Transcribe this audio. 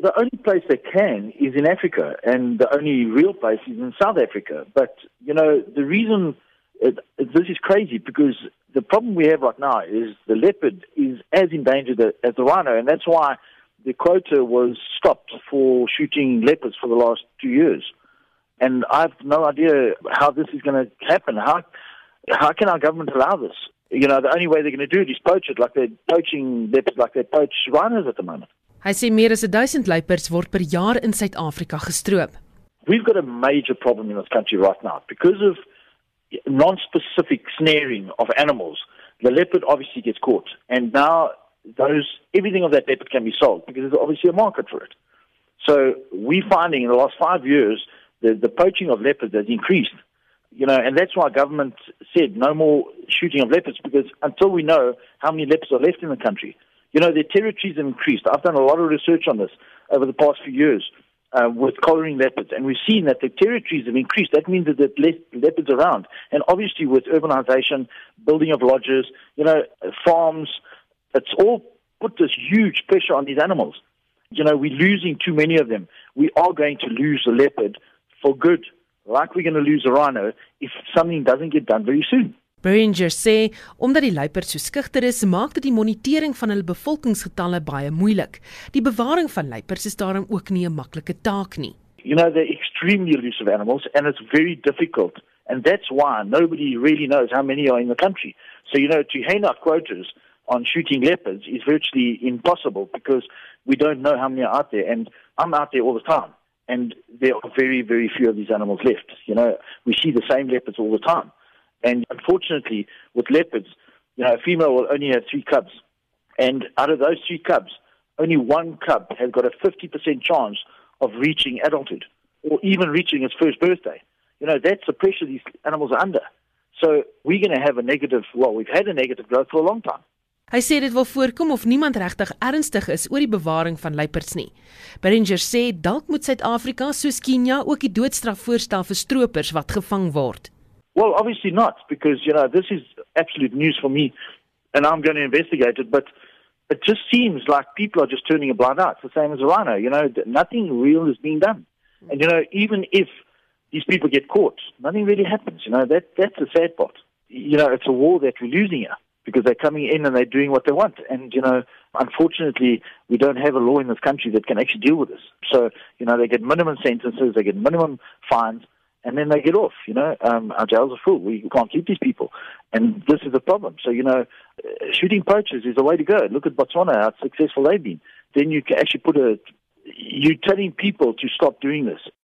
The only place they can is in Africa, and the only real place is in South Africa. But, you know, the reason it, this is crazy because the problem we have right now is the leopard is as endangered as the rhino, and that's why the quota was stopped for shooting leopards for the last two years. And I have no idea how this is going to happen. How, how can our government allow this? You know, the only way they're going to do it is poach it, like they're poaching leopards, like they poach rhinos at the moment. Hy sê meer as 1000 luiperds word per jaar in Suid-Afrika gestroop. We've got a major problem in this country right now because of non-specific snaring of animals. The leopard obviously gets caught, and now those everything of that leopard can be sold because there's obviously a market for it. So we're finding in the last five years the, the poaching of leopards has increased. You know, and that's why government said no more shooting of leopards because until we know how many leopards are left in the country, you know, their territories have increased. I've done a lot of research on this over the past few years uh, with collaring leopards, and we've seen that the territories have increased. That means that there's less leopards around. And obviously, with urbanization, building of lodges, you know, farms, it's all put this huge pressure on these animals. You know, we're losing too many of them. We are going to lose the leopard for good, like we're going to lose a rhino if something doesn't get done very soon. Beringer sê omdat die luiperd so skugter is, maak dit die monitering van hulle bevolkingsgetalle baie moeilik. Die bewaring van luiperds is daarom ook nie 'n maklike taak nie. You know they're extremely elusive animals and it's very difficult and that's why nobody really knows how many are in the country. So you know to hand out quotas on shooting leopards is virtually impossible because we don't know how many are out there and I'm out there all the time and there are very very few of these animals left. You know, we see the same leopards all the time. And unfortunately, with leopards, you know, a female will only have three cubs. And out of those three cubs, only one cub has got a 50% chance of reaching adulthood or even reaching its first birthday. You know, that's the pressure these animals are under. So we're going to have a negative, well, we've had a negative growth for a long time. Hy sê dit wil voorkom of niemand regtig ernstig is oor die bewaring van luiperds nie. Beringer sê dalk moet Suid-Afrika soos Kenia ook die doodstraf voorstel vir stroopers wat gevang word. Well, obviously not, because you know this is absolute news for me, and I'm going to investigate it. But it just seems like people are just turning a blind eye. It's the same as a rhino. You know, nothing real is being done, mm. and you know, even if these people get caught, nothing really happens. You know, that that's the sad part. You know, it's a war that we're losing here because they're coming in and they're doing what they want, and you know, unfortunately, we don't have a law in this country that can actually deal with this. So, you know, they get minimum sentences, they get minimum fines and then they get off. You know, um, our jails are full. We can't keep these people, and this is the problem. So you know, uh, shooting poachers is the way to go. Look at Botswana, how successful they've been. Then you can actually put a. You're telling people to stop doing this.